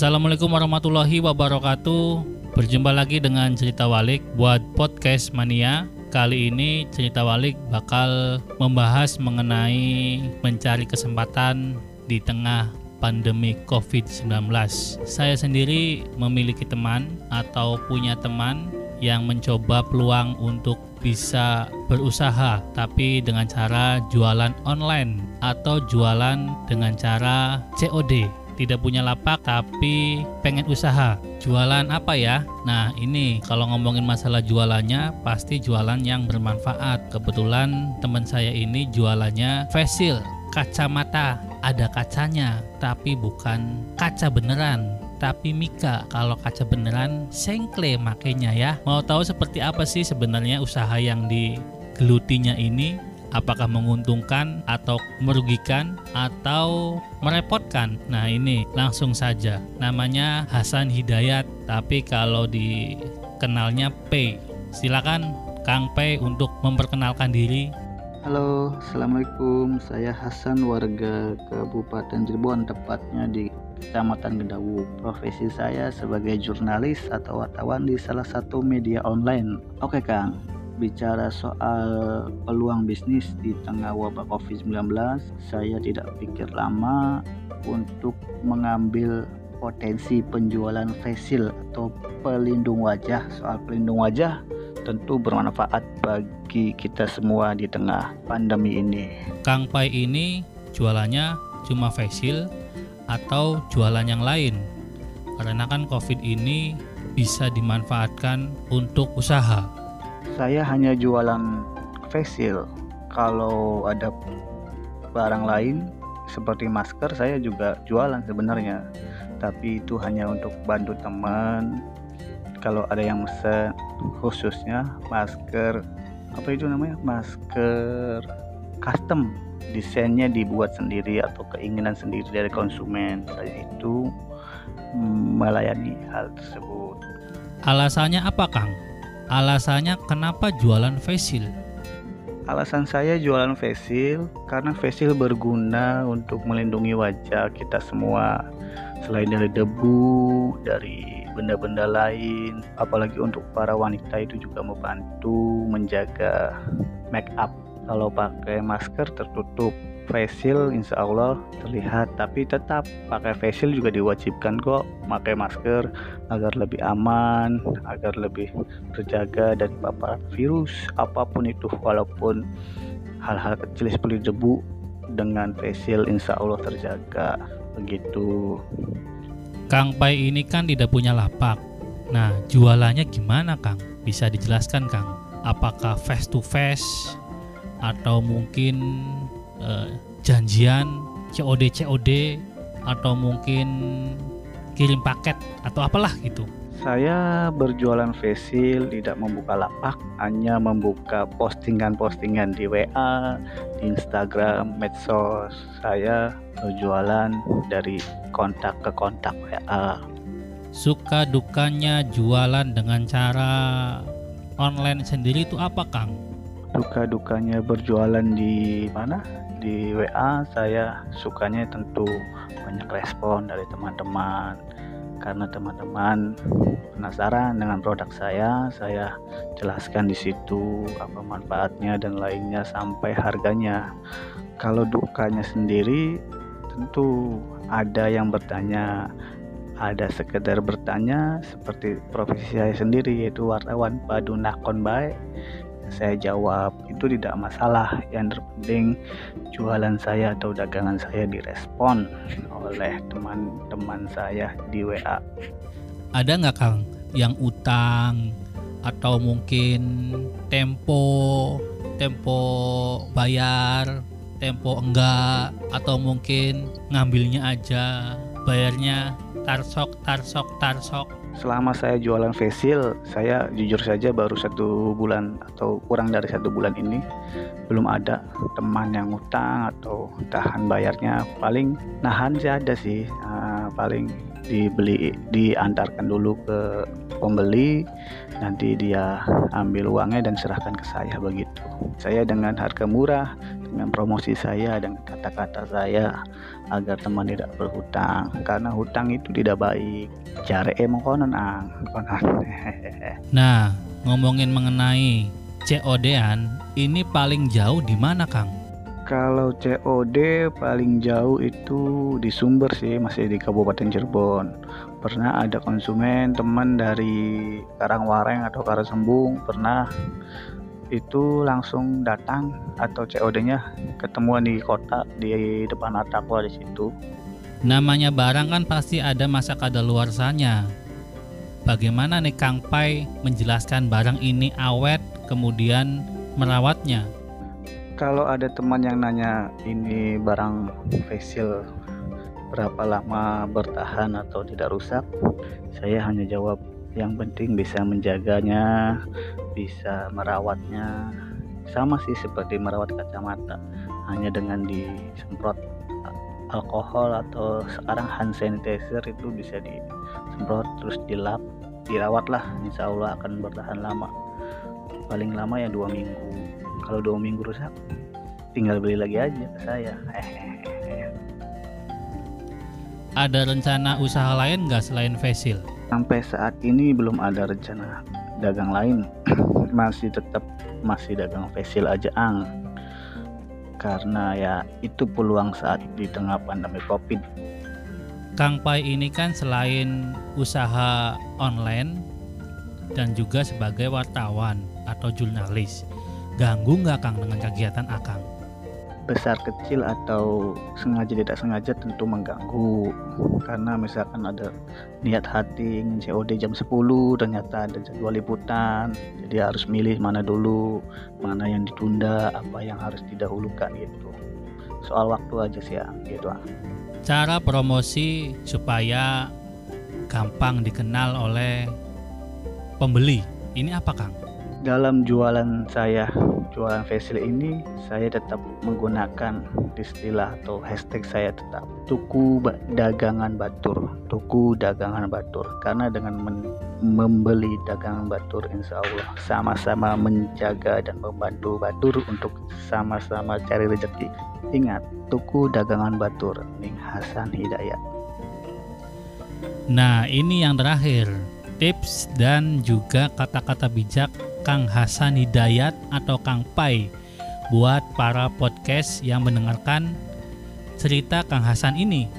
Assalamualaikum warahmatullahi wabarakatuh. Berjumpa lagi dengan cerita Walik buat podcast Mania. Kali ini cerita Walik bakal membahas mengenai mencari kesempatan di tengah pandemi COVID-19. Saya sendiri memiliki teman atau punya teman yang mencoba peluang untuk bisa berusaha tapi dengan cara jualan online atau jualan dengan cara COD tidak punya lapak tapi pengen usaha. Jualan apa ya? Nah, ini kalau ngomongin masalah jualannya pasti jualan yang bermanfaat. Kebetulan teman saya ini jualannya facial, kacamata, ada kacanya, tapi bukan kaca beneran tapi Mika kalau kaca beneran sengkle makanya ya mau tahu seperti apa sih sebenarnya usaha yang digelutinya ini apakah menguntungkan atau merugikan atau merepotkan. Nah, ini langsung saja. Namanya Hasan Hidayat, tapi kalau dikenalnya P. Silakan Kang P untuk memperkenalkan diri. Halo, Assalamualaikum. Saya Hasan, warga Kabupaten Cirebon, tepatnya di Kecamatan Gedawu. Profesi saya sebagai jurnalis atau wartawan di salah satu media online. Oke, Kang bicara soal peluang bisnis di tengah wabah COVID-19, saya tidak pikir lama untuk mengambil potensi penjualan facial atau pelindung wajah. Soal pelindung wajah tentu bermanfaat bagi kita semua di tengah pandemi ini. Kang Pai ini jualannya cuma facial atau jualan yang lain? Karena kan COVID ini bisa dimanfaatkan untuk usaha saya hanya jualan facial. Kalau ada barang lain seperti masker saya juga jualan sebenarnya. Tapi itu hanya untuk bantu teman. Kalau ada yang mesen khususnya masker apa itu namanya? Masker custom. Desainnya dibuat sendiri atau keinginan sendiri dari konsumen. Saya itu melayani hal tersebut. Alasannya apa Kang? Alasannya kenapa jualan facial? Alasan saya jualan facial karena facial berguna untuk melindungi wajah kita semua selain dari debu, dari benda-benda lain, apalagi untuk para wanita itu juga membantu menjaga make up. Kalau pakai masker tertutup, facial insya Allah terlihat. Tapi tetap pakai facial juga diwajibkan kok. Pakai masker agar lebih aman agar lebih terjaga. Dari paparan virus apa pun itu walaupun hal-hal kecil seperti debu dengan facial insya Allah terjaga. Begitu. Kang Pai ini kan tidak punya lapak. Nah jualannya gimana Kang? Bisa dijelaskan Kang? Apakah face to face atau mungkin uh, janjian COD COD atau mungkin kirim paket atau apalah gitu. Saya berjualan facial tidak membuka lapak, hanya membuka postingan-postingan di WA, di Instagram, medsos. Saya berjualan dari kontak ke kontak WA. Suka dukanya jualan dengan cara online sendiri itu apa, Kang? duka dukanya berjualan di mana di WA saya sukanya tentu banyak respon dari teman-teman. Karena teman-teman penasaran dengan produk saya saya jelaskan di situ apa manfaatnya dan lainnya sampai harganya. Kalau dukanya sendiri tentu ada yang bertanya ada sekedar bertanya seperti profesi saya sendiri yaitu wartawan padu nakon baik saya jawab itu tidak masalah. Yang terpenting jualan saya atau dagangan saya direspon oleh teman-teman saya di WA ada nggak Kang yang utang atau mungkin tempo tempo bayar tempo enggak atau mungkin ngambilnya aja bayarnya tarsok tarsok tarsok selama saya jualan facial saya jujur saja baru satu bulan atau kurang dari satu bulan ini belum ada teman yang utang atau tahan bayarnya. Paling nahan sih ada sih uh, paling dibeli diantarkan dulu ke pembeli nanti dia ambil uangnya dan serahkan ke saya begitu. Saya dengan harga murah dengan promosi saya dan kata-kata saya agar teman tidak berhutang. Karena hutang itu tidak baik. Cari emang konon ang konon nah ngomongin mengenai COD-an ini paling jauh di mana Kang? Kalau COD paling jauh itu di Sumber sih masih di Kabupaten Cirebon pernah ada konsumen teman dari Karangwareng atau Karasembung pernah itu langsung datang atau COD-nya ketemuan di kota di depan atapwa di situ. Namanya barang kan pasti ada masa kadaluarsanya. Bagaimana nih Kang Pai menjelaskan barang ini awet kemudian merawatnya? Kalau ada teman yang nanya ini barang facial berapa lama bertahan atau tidak rusak, saya hanya jawab yang penting bisa menjaganya, bisa merawatnya. Sama sih seperti merawat kacamata, hanya dengan disemprot alkohol atau sekarang hand sanitizer itu bisa disemprot terus dilap dirawat lah insya Allah akan bertahan lama. Paling lama ya dua minggu kalau dua minggu rusak tinggal beli lagi aja ke saya ada rencana usaha lain nggak selain facial? Sampai saat ini belum ada rencana dagang lain. masih tetap masih dagang facial aja ang. Karena ya itu peluang saat di tengah pandemi Covid. Kang Pai ini kan selain usaha online dan juga sebagai wartawan atau jurnalis. Ganggu nggak Kang dengan kegiatan Akang? besar kecil atau sengaja tidak sengaja tentu mengganggu karena misalkan ada niat hati ingin COD jam 10 ternyata ada jadwal liputan jadi harus milih mana dulu mana yang ditunda apa yang harus didahulukan gitu soal waktu aja sih ya gitu cara promosi supaya gampang dikenal oleh pembeli ini apa Kang? dalam jualan saya jualan facial ini saya tetap menggunakan istilah atau hashtag saya tetap tuku dagangan batur. Tuku dagangan batur. Karena dengan membeli dagangan batur insya Allah sama-sama menjaga dan membantu batur untuk sama-sama cari rezeki. Ingat tuku dagangan batur. Ning Hasan Hidayat. Nah ini yang terakhir. Tips dan juga kata-kata bijak Kang Hasan Hidayat atau Kang Pai buat para podcast yang mendengarkan cerita Kang Hasan ini.